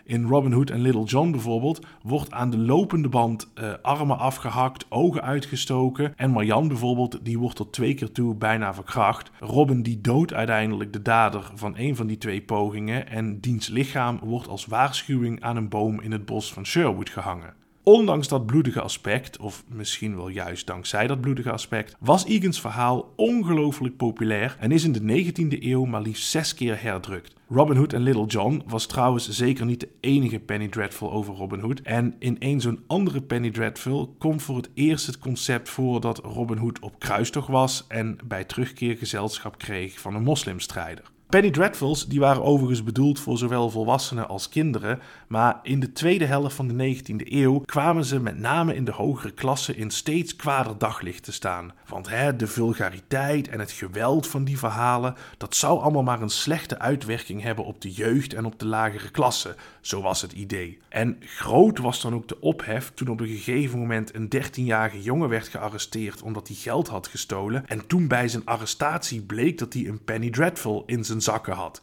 In Robin Hood en Little John bijvoorbeeld wordt aan de lopende band uh, armen afgehakt, ogen uitgestoken. En Marjan bijvoorbeeld, die wordt tot twee keer toe bijna verkracht. Robin die doodt uiteindelijk de dader van een van die twee pogingen. En diens lichaam wordt als waarschuwing aan een boom in het bos van Sherwood gehangen. Ondanks dat bloedige aspect, of misschien wel juist dankzij dat bloedige aspect, was Egans verhaal ongelooflijk populair en is in de 19e eeuw maar liefst zes keer herdrukt. Robin Hood en Little John was trouwens zeker niet de enige Penny Dreadful over Robin Hood. En in een zo'n andere Penny Dreadful komt voor het eerst het concept voor dat Robin Hood op kruistocht was en bij terugkeer gezelschap kreeg van een moslimstrijder. Penny Dreadfuls die waren overigens bedoeld voor zowel volwassenen als kinderen, maar in de tweede helft van de 19e eeuw kwamen ze met name in de hogere klassen in steeds kwader daglicht te staan. Want hè, de vulgariteit en het geweld van die verhalen, dat zou allemaal maar een slechte uitwerking hebben op de jeugd en op de lagere klassen, zo was het idee. En groot was dan ook de ophef toen op een gegeven moment een 13-jarige jongen werd gearresteerd omdat hij geld had gestolen en toen bij zijn arrestatie bleek dat hij een Penny Dreadful in zijn had.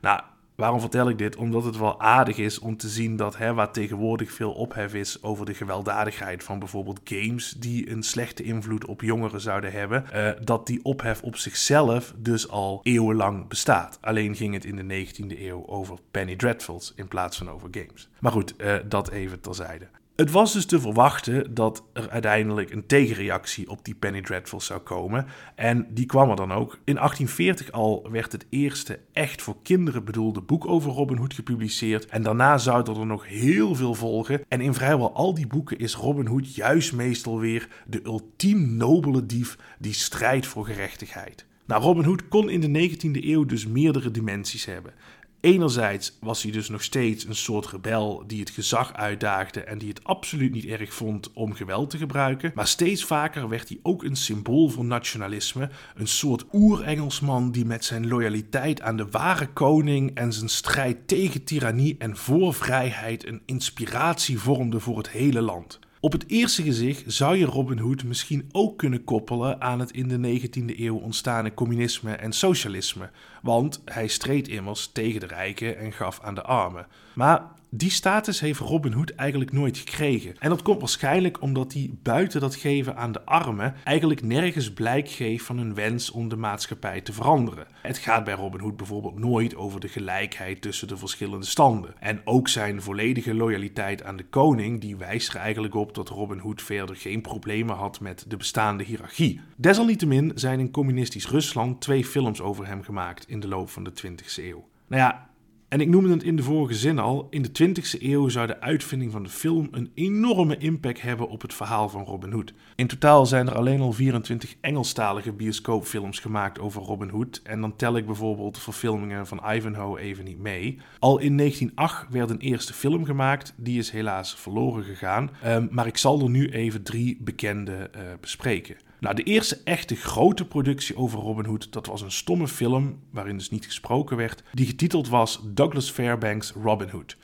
Nou, waarom vertel ik dit? Omdat het wel aardig is om te zien dat hè, waar tegenwoordig veel ophef is over de gewelddadigheid van bijvoorbeeld games die een slechte invloed op jongeren zouden hebben, uh, dat die ophef op zichzelf dus al eeuwenlang bestaat. Alleen ging het in de 19e eeuw over Penny Dreadfuls in plaats van over games. Maar goed, uh, dat even terzijde. Het was dus te verwachten dat er uiteindelijk een tegenreactie op die Penny Dreadful zou komen. En die kwam er dan ook. In 1840 al werd het eerste echt voor kinderen bedoelde boek over Robin Hood gepubliceerd. En daarna zouden er nog heel veel volgen. En in vrijwel al die boeken is Robin Hood juist meestal weer de ultiem nobele dief die strijdt voor gerechtigheid. Nou, Robin Hood kon in de 19e eeuw dus meerdere dimensies hebben. Enerzijds was hij dus nog steeds een soort rebel die het gezag uitdaagde en die het absoluut niet erg vond om geweld te gebruiken. Maar steeds vaker werd hij ook een symbool voor nationalisme, een soort oer-Engelsman die met zijn loyaliteit aan de ware koning en zijn strijd tegen tirannie en voor vrijheid een inspiratie vormde voor het hele land. Op het eerste gezicht zou je Robin Hood misschien ook kunnen koppelen aan het in de 19e eeuw ontstane communisme en socialisme, want hij streed immers tegen de rijken en gaf aan de armen. Maar die status heeft Robin Hood eigenlijk nooit gekregen. En dat komt waarschijnlijk omdat hij buiten dat geven aan de armen eigenlijk nergens blijk geeft van een wens om de maatschappij te veranderen. Het gaat bij Robin Hood bijvoorbeeld nooit over de gelijkheid tussen de verschillende standen. En ook zijn volledige loyaliteit aan de koning, die wijst er eigenlijk op dat Robin Hood verder geen problemen had met de bestaande hiërarchie. Desalniettemin zijn in communistisch Rusland twee films over hem gemaakt in de loop van de 20e eeuw. Nou ja, en ik noemde het in de vorige zin al, in de 20e eeuw zou de uitvinding van de film een enorme impact hebben op het verhaal van Robin Hood. In totaal zijn er alleen al 24 Engelstalige bioscoopfilms gemaakt over Robin Hood en dan tel ik bijvoorbeeld de verfilmingen van Ivanhoe even niet mee. Al in 1908 werd een eerste film gemaakt, die is helaas verloren gegaan, ehm, maar ik zal er nu even drie bekende uh, bespreken. Nou, de eerste echte grote productie over Robin Hood, dat was een stomme film, waarin dus niet gesproken werd, die getiteld was Douglas Fairbanks Robin Hood.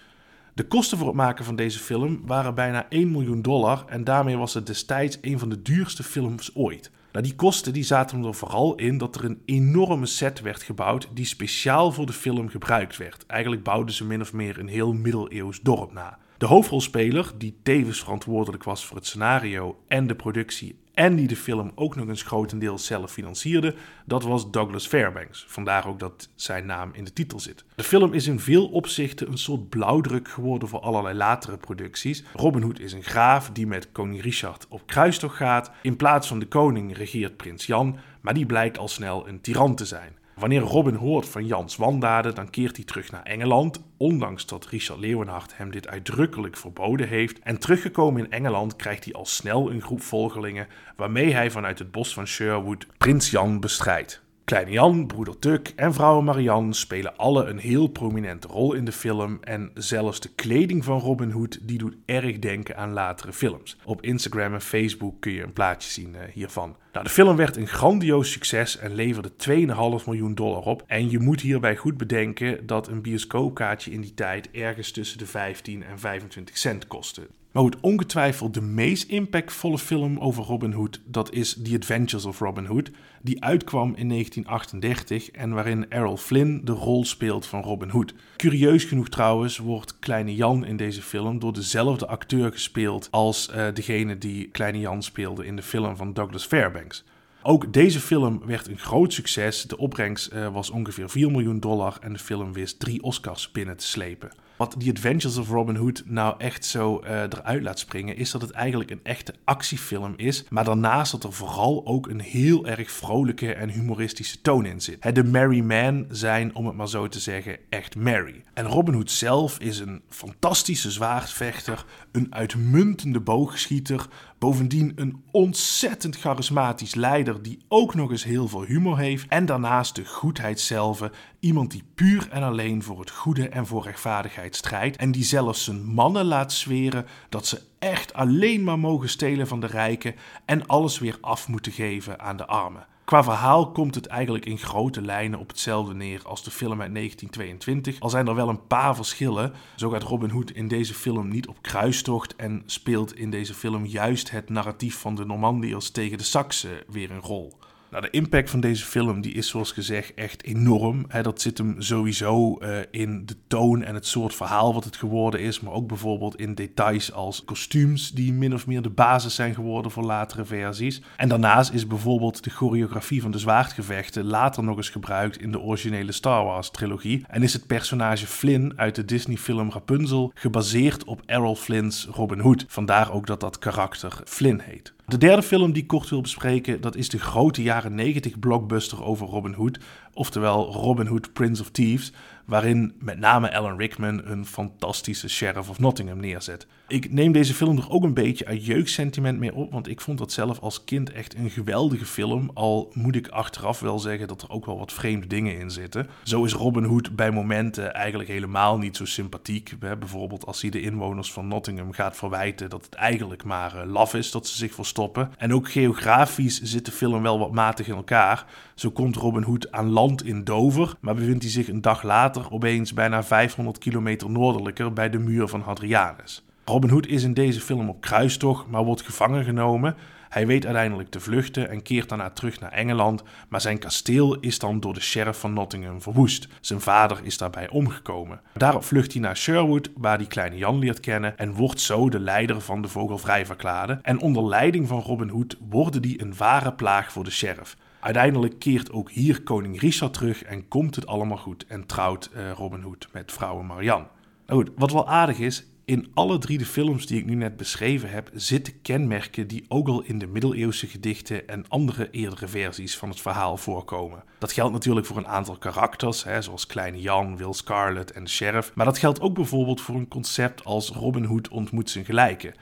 De kosten voor het maken van deze film waren bijna 1 miljoen dollar en daarmee was het destijds een van de duurste films ooit. Nou, die kosten die zaten er vooral in dat er een enorme set werd gebouwd die speciaal voor de film gebruikt werd. Eigenlijk bouwden ze min of meer een heel middeleeuws dorp na. De hoofdrolspeler, die tevens verantwoordelijk was voor het scenario en de productie en die de film ook nog eens grotendeels zelf financierde, dat was Douglas Fairbanks. Vandaar ook dat zijn naam in de titel zit. De film is in veel opzichten een soort blauwdruk geworden voor allerlei latere producties. Robin Hood is een graaf die met koning Richard op kruistocht gaat. In plaats van de koning regeert prins Jan, maar die blijkt al snel een tiran te zijn. Wanneer Robin hoort van Jans wandaden, dan keert hij terug naar Engeland, ondanks dat Richard Leeuwenhart hem dit uitdrukkelijk verboden heeft. En teruggekomen in Engeland krijgt hij al snel een groep volgelingen, waarmee hij vanuit het bos van Sherwood prins Jan bestrijdt. Kleine Jan, broeder Tuk en vrouw Marianne spelen alle een heel prominente rol in de film en zelfs de kleding van Robin Hood die doet erg denken aan latere films. Op Instagram en Facebook kun je een plaatje zien uh, hiervan. Nou, de film werd een grandioos succes en leverde 2,5 miljoen dollar op. En je moet hierbij goed bedenken dat een bioscoopkaartje in die tijd ergens tussen de 15 en 25 cent kostte. Maar goed, ongetwijfeld de meest impactvolle film over Robin Hood, dat is The Adventures of Robin Hood, die uitkwam in 1938 en waarin Errol Flynn de rol speelt van Robin Hood. Curieus genoeg trouwens wordt Kleine Jan in deze film door dezelfde acteur gespeeld als uh, degene die Kleine Jan speelde in de film van Douglas Fairbanks. Ook deze film werd een groot succes. De opbrengst uh, was ongeveer 4 miljoen dollar en de film wist drie Oscars binnen te slepen. Wat The Adventures of Robin Hood nou echt zo uh, eruit laat springen, is dat het eigenlijk een echte actiefilm is. Maar daarnaast dat er vooral ook een heel erg vrolijke en humoristische toon in zit. De Merry Men zijn, om het maar zo te zeggen, echt merry. En Robin Hood zelf is een fantastische zwaardvechter, een uitmuntende boogschieter, bovendien een ontzettend charismatisch leider die ook nog eens heel veel humor heeft. En daarnaast de goedheid zelf, iemand die puur en alleen voor het goede en voor rechtvaardigheid strijdt en die zelfs zijn mannen laat zweren dat ze echt alleen maar mogen stelen van de rijken en alles weer af moeten geven aan de armen. Qua verhaal komt het eigenlijk in grote lijnen op hetzelfde neer als de film uit 1922. Al zijn er wel een paar verschillen. Zo gaat Robin Hood in deze film niet op kruistocht en speelt in deze film juist het narratief van de Normandiërs tegen de Saksen weer een rol. Nou, de impact van deze film die is zoals gezegd echt enorm. dat zit hem sowieso uh, in de toon en het soort verhaal wat het geworden is. Maar ook bijvoorbeeld in details als kostuums die min of meer de basis zijn geworden voor latere versies. En daarnaast is bijvoorbeeld de choreografie van de zwaardgevechten later nog eens gebruikt in de originele Star Wars trilogie. En is het personage Flynn uit de Disney film Rapunzel gebaseerd op Errol Flynn's Robin Hood. Vandaar ook dat dat karakter Flynn heet. De derde film die ik kort wil bespreken, dat is de grote jaren 90 blockbuster over Robin Hood, oftewel Robin Hood Prince of Thieves, waarin met name Alan Rickman een fantastische Sheriff of Nottingham neerzet. Ik neem deze film er ook een beetje uit jeugdsentiment mee op, want ik vond dat zelf als kind echt een geweldige film. Al moet ik achteraf wel zeggen dat er ook wel wat vreemde dingen in zitten. Zo is Robin Hood bij momenten eigenlijk helemaal niet zo sympathiek. Bijvoorbeeld als hij de inwoners van Nottingham gaat verwijten dat het eigenlijk maar uh, laf is dat ze zich verstoppen. En ook geografisch zit de film wel wat matig in elkaar. Zo komt Robin Hood aan land in Dover, maar bevindt hij zich een dag later opeens bijna 500 kilometer noordelijker bij de muur van Hadrianus. Robin Hood is in deze film op kruistocht, maar wordt gevangen genomen. Hij weet uiteindelijk te vluchten en keert daarna terug naar Engeland, maar zijn kasteel is dan door de sheriff van Nottingham verwoest. Zijn vader is daarbij omgekomen. Daarop vlucht hij naar Sherwood, waar hij kleine Jan leert kennen en wordt zo de leider van de Vogelvrijverklaarden. En onder leiding van Robin Hood worden die een ware plaag voor de sheriff. Uiteindelijk keert ook hier koning Richard terug en komt het allemaal goed en trouwt uh, Robin Hood met vrouwe Marianne. Nou goed, wat wel aardig is, in alle drie de films die ik nu net beschreven heb, zitten kenmerken die ook al in de middeleeuwse gedichten en andere eerdere versies van het verhaal voorkomen. Dat geldt natuurlijk voor een aantal karakters, hè, zoals Kleine Jan, Will Scarlet en Sheriff, maar dat geldt ook bijvoorbeeld voor een concept als Robin Hood ontmoet zijn gelijken.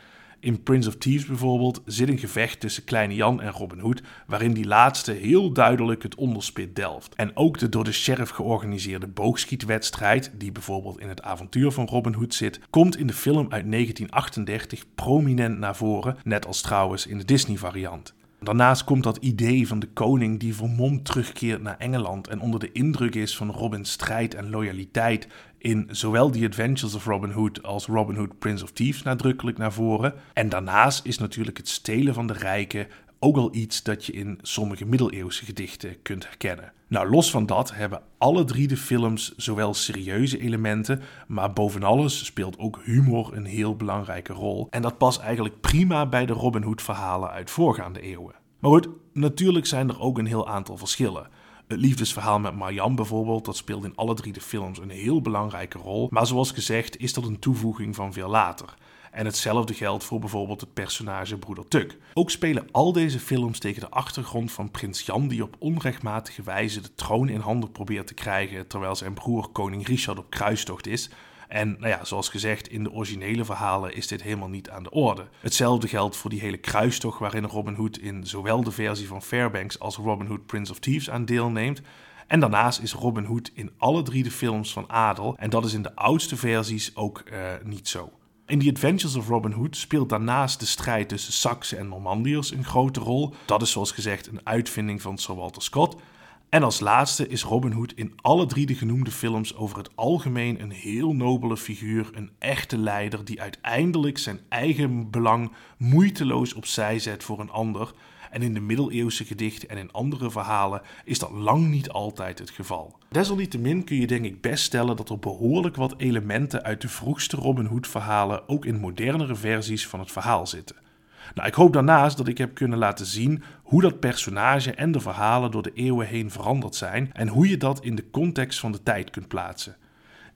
In Prince of Thieves bijvoorbeeld zit een gevecht tussen Kleine Jan en Robin Hood, waarin die laatste heel duidelijk het onderspit delft. En ook de door de sheriff georganiseerde boogschietwedstrijd, die bijvoorbeeld in het avontuur van Robin Hood zit, komt in de film uit 1938 prominent naar voren, net als trouwens in de Disney-variant. Daarnaast komt dat idee van de koning die vermomd terugkeert naar Engeland en onder de indruk is van Robins strijd en loyaliteit in zowel The Adventures of Robin Hood als Robin Hood Prince of Thieves nadrukkelijk naar voren. En daarnaast is natuurlijk het stelen van de rijken ook al iets dat je in sommige middeleeuwse gedichten kunt herkennen. Nou, los van dat hebben alle drie de films zowel serieuze elementen, maar boven alles speelt ook humor een heel belangrijke rol. En dat past eigenlijk prima bij de Robin Hood verhalen uit voorgaande eeuwen. Maar goed, natuurlijk zijn er ook een heel aantal verschillen. Het liefdesverhaal met Marianne bijvoorbeeld, dat speelt in alle drie de films een heel belangrijke rol. Maar zoals gezegd is dat een toevoeging van veel later. En hetzelfde geldt voor bijvoorbeeld het personage Broeder Tuk. Ook spelen al deze films tegen de achtergrond van prins Jan die op onrechtmatige wijze de troon in handen probeert te krijgen terwijl zijn broer koning Richard op kruistocht is. En nou ja, zoals gezegd, in de originele verhalen is dit helemaal niet aan de orde. Hetzelfde geldt voor die hele kruistocht waarin Robin Hood in zowel de versie van Fairbanks als Robin Hood Prince of Thieves aan deelneemt. En daarnaast is Robin Hood in alle drie de films van adel. En dat is in de oudste versies ook uh, niet zo. In The Adventures of Robin Hood speelt daarnaast de strijd tussen Saxen en Normandiërs een grote rol. Dat is zoals gezegd een uitvinding van Sir Walter Scott. En als laatste is Robin Hood in alle drie de genoemde films over het algemeen een heel nobele figuur, een echte leider die uiteindelijk zijn eigen belang moeiteloos opzij zet voor een ander. En in de middeleeuwse gedichten en in andere verhalen is dat lang niet altijd het geval. Desalniettemin kun je denk ik best stellen dat er behoorlijk wat elementen uit de vroegste Robin Hood verhalen ook in modernere versies van het verhaal zitten. Nou, ik hoop daarnaast dat ik heb kunnen laten zien hoe dat personage en de verhalen door de eeuwen heen veranderd zijn en hoe je dat in de context van de tijd kunt plaatsen.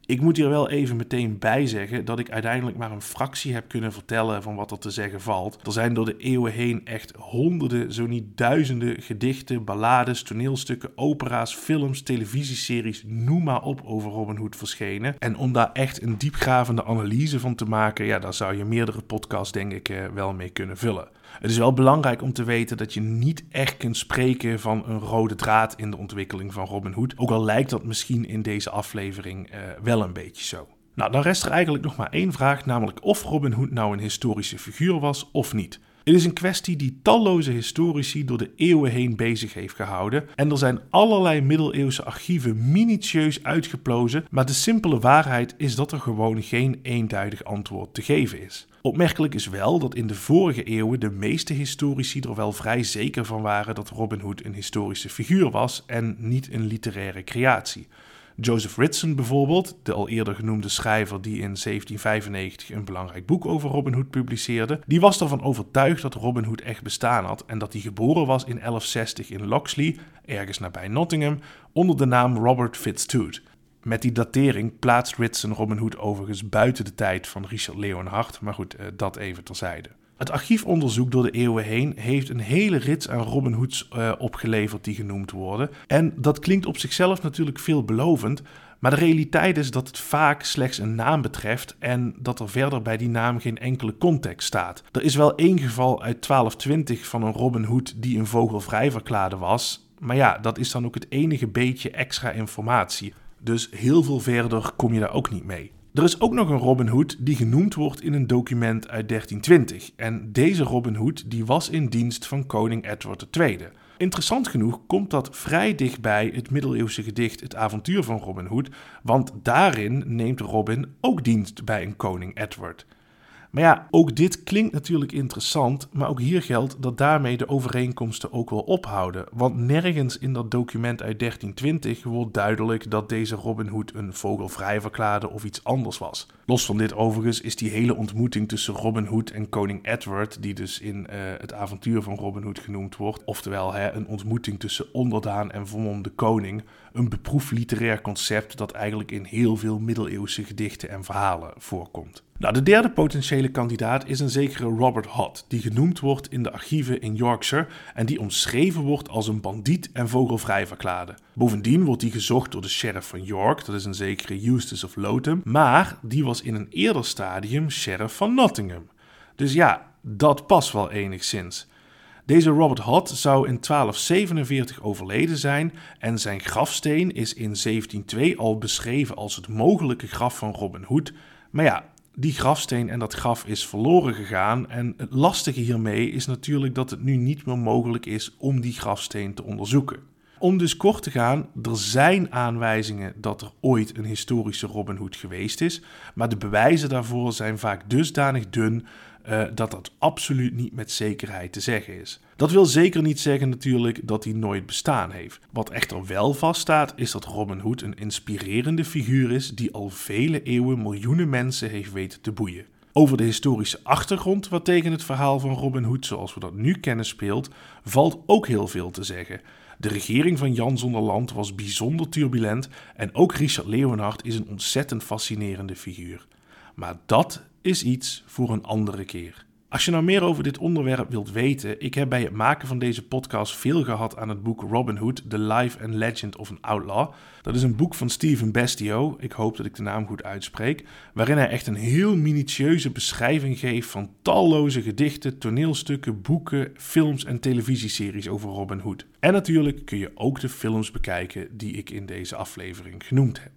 Ik moet hier wel even meteen bij zeggen dat ik uiteindelijk maar een fractie heb kunnen vertellen van wat er te zeggen valt. Er zijn door de eeuwen heen echt honderden, zo niet duizenden gedichten, ballades, toneelstukken, opera's, films, televisieseries, noem maar op over Robin Hood verschenen. En om daar echt een diepgravende analyse van te maken, ja, daar zou je meerdere podcasts denk ik eh, wel mee kunnen vullen. Het is wel belangrijk om te weten dat je niet echt kunt spreken van een rode draad in de ontwikkeling van Robin Hood. Ook al lijkt dat misschien in deze aflevering uh, wel een beetje zo. Nou, dan rest er eigenlijk nog maar één vraag, namelijk of Robin Hood nou een historische figuur was of niet. Het is een kwestie die talloze historici door de eeuwen heen bezig heeft gehouden. En er zijn allerlei middeleeuwse archieven minutieus uitgeplozen. Maar de simpele waarheid is dat er gewoon geen eenduidig antwoord te geven is. Opmerkelijk is wel dat in de vorige eeuwen de meeste historici er wel vrij zeker van waren dat Robin Hood een historische figuur was en niet een literaire creatie. Joseph Ritson bijvoorbeeld, de al eerder genoemde schrijver die in 1795 een belangrijk boek over Robin Hood publiceerde, die was ervan overtuigd dat Robin Hood echt bestaan had en dat hij geboren was in 1160 in Locksley, ergens nabij Nottingham, onder de naam Robert Fitztooth. Met die datering plaatst Ritson Robin Hood overigens buiten de tijd van Richard Leonhard, maar goed, eh, dat even terzijde. Het archiefonderzoek door de eeuwen heen heeft een hele rits aan Robin Hoods uh, opgeleverd die genoemd worden. En dat klinkt op zichzelf natuurlijk veelbelovend, maar de realiteit is dat het vaak slechts een naam betreft en dat er verder bij die naam geen enkele context staat. Er is wel één geval uit 1220 van een Robin Hood die een vogelvrij verklaarde was, maar ja, dat is dan ook het enige beetje extra informatie. Dus heel veel verder kom je daar ook niet mee. Er is ook nog een Robin Hood die genoemd wordt in een document uit 1320. En deze Robin Hood die was in dienst van koning Edward II. Interessant genoeg komt dat vrij dichtbij het middeleeuwse gedicht Het avontuur van Robin Hood, want daarin neemt Robin ook dienst bij een koning Edward. Maar ja, ook dit klinkt natuurlijk interessant, maar ook hier geldt dat daarmee de overeenkomsten ook wel ophouden. Want nergens in dat document uit 1320 wordt duidelijk dat deze Robin Hood een vogelvrij verklaarde of iets anders was. Los van dit overigens is die hele ontmoeting tussen Robin Hood en koning Edward, die dus in uh, het avontuur van Robin Hood genoemd wordt, oftewel hè, een ontmoeting tussen onderdaan en vermomde koning, een beproefd literair concept dat eigenlijk in heel veel middeleeuwse gedichten en verhalen voorkomt. Nou, de derde potentiële kandidaat is een zekere Robert Hott, die genoemd wordt in de archieven in Yorkshire en die omschreven wordt als een bandiet en vogelvrij verklaarde. Bovendien wordt die gezocht door de sheriff van York, dat is een zekere Eustace of Lotham, maar die was in een eerder stadium sheriff van Nottingham. Dus ja, dat past wel enigszins. Deze Robert Hott zou in 1247 overleden zijn en zijn grafsteen is in 1702 al beschreven als het mogelijke graf van Robin Hood. Maar ja, die grafsteen en dat graf is verloren gegaan. En het lastige hiermee is natuurlijk dat het nu niet meer mogelijk is om die grafsteen te onderzoeken. Om dus kort te gaan, er zijn aanwijzingen dat er ooit een historische Robin Hood geweest is, maar de bewijzen daarvoor zijn vaak dusdanig dun uh, dat dat absoluut niet met zekerheid te zeggen is. Dat wil zeker niet zeggen natuurlijk dat hij nooit bestaan heeft. Wat echter wel vaststaat is dat Robin Hood een inspirerende figuur is die al vele eeuwen miljoenen mensen heeft weten te boeien. Over de historische achtergrond wat tegen het verhaal van Robin Hood zoals we dat nu kennen speelt, valt ook heel veel te zeggen. De regering van Jan Zonderland was bijzonder turbulent en ook Richard Leeuwenhard is een ontzettend fascinerende figuur. Maar dat is iets voor een andere keer. Als je nou meer over dit onderwerp wilt weten, ik heb bij het maken van deze podcast veel gehad aan het boek Robin Hood, The Life and Legend of an Outlaw. Dat is een boek van Stephen Bestio, ik hoop dat ik de naam goed uitspreek, waarin hij echt een heel minutieuze beschrijving geeft van talloze gedichten, toneelstukken, boeken, films en televisieseries over Robin Hood. En natuurlijk kun je ook de films bekijken die ik in deze aflevering genoemd heb.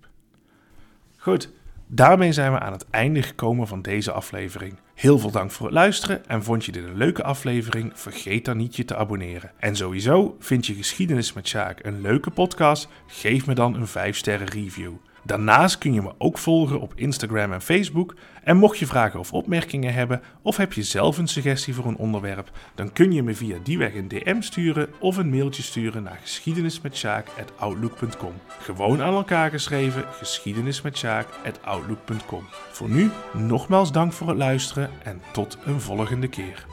Goed, Daarmee zijn we aan het einde gekomen van deze aflevering. Heel veel dank voor het luisteren en vond je dit een leuke aflevering? Vergeet dan niet je te abonneren. En sowieso vind je Geschiedenis met Sjaak een leuke podcast? Geef me dan een 5 sterren review. Daarnaast kun je me ook volgen op Instagram en Facebook. En mocht je vragen of opmerkingen hebben, of heb je zelf een suggestie voor een onderwerp, dan kun je me via die weg een DM sturen of een mailtje sturen naar geschiedenismetsjaak.outlook.com. Gewoon aan elkaar geschreven, geschiedenismetsjaak.outlook.com. Voor nu, nogmaals dank voor het luisteren en tot een volgende keer.